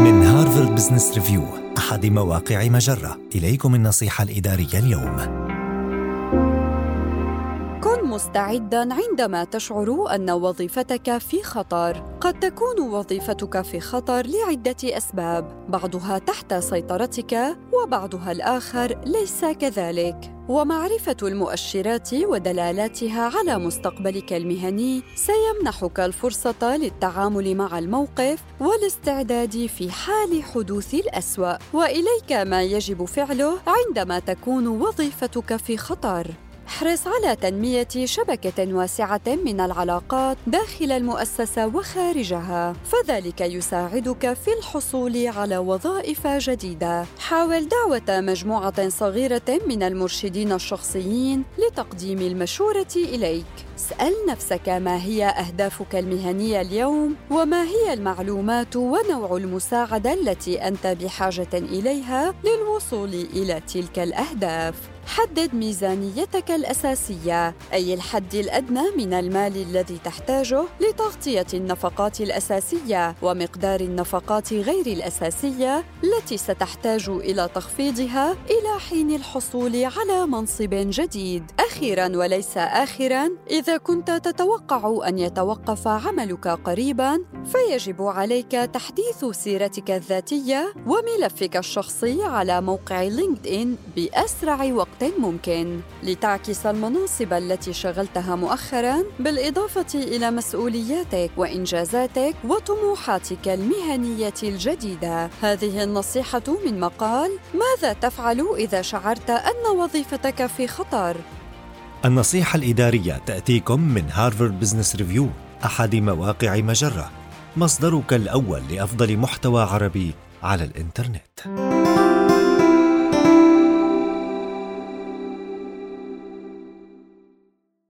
من هارفارد بزنس ريفيو أحد مواقع مجرة. إليكم النصيحة الإدارية اليوم. كن مستعدا عندما تشعر أن وظيفتك في خطر. قد تكون وظيفتك في خطر لعدة أسباب بعضها تحت سيطرتك وبعضها الآخر ليس كذلك. ومعرفة المؤشرات ودلالاتها على مستقبلك المهني سيمنحك الفرصة للتعامل مع الموقف والاستعداد في حال حدوث الأسوأ. وإليك ما يجب فعله عندما تكون وظيفتك في خطر. احرص على تنمية شبكة واسعة من العلاقات داخل المؤسسة وخارجها، فذلك يساعدك في الحصول على وظائف جديدة. حاول دعوة مجموعة صغيرة من المرشدين الشخصيين لتقديم المشورة إليك. اسأل نفسك ما هي أهدافك المهنية اليوم وما هي المعلومات ونوع المساعدة التي أنت بحاجة إليها للوصول إلى تلك الأهداف. حدد ميزانيتك الأساسية أي الحد الأدنى من المال الذي تحتاجه لتغطية النفقات الأساسية ومقدار النفقات غير الأساسية التي ستحتاج إلى تخفيضها إلى حين الحصول على منصب جديد. أخيراً وليس آخراً، إذا كنت تتوقع أن يتوقف عملك قريباً، فيجب عليك تحديث سيرتك الذاتية وملفك الشخصي على موقع لينكد إن بأسرع وقت ممكن. لتعكس المناصب التي شغلتها مؤخرا بالإضافة إلى مسؤولياتك وإنجازاتك وطموحاتك المهنية الجديدة. هذه النصيحة من مقال ماذا تفعل إذا شعرت أن وظيفتك في خطر؟ النصيحة الإدارية تأتيكم من هارفارد بزنس ريفيو أحد مواقع مجرة. مصدرك الأول لأفضل محتوى عربي على الإنترنت.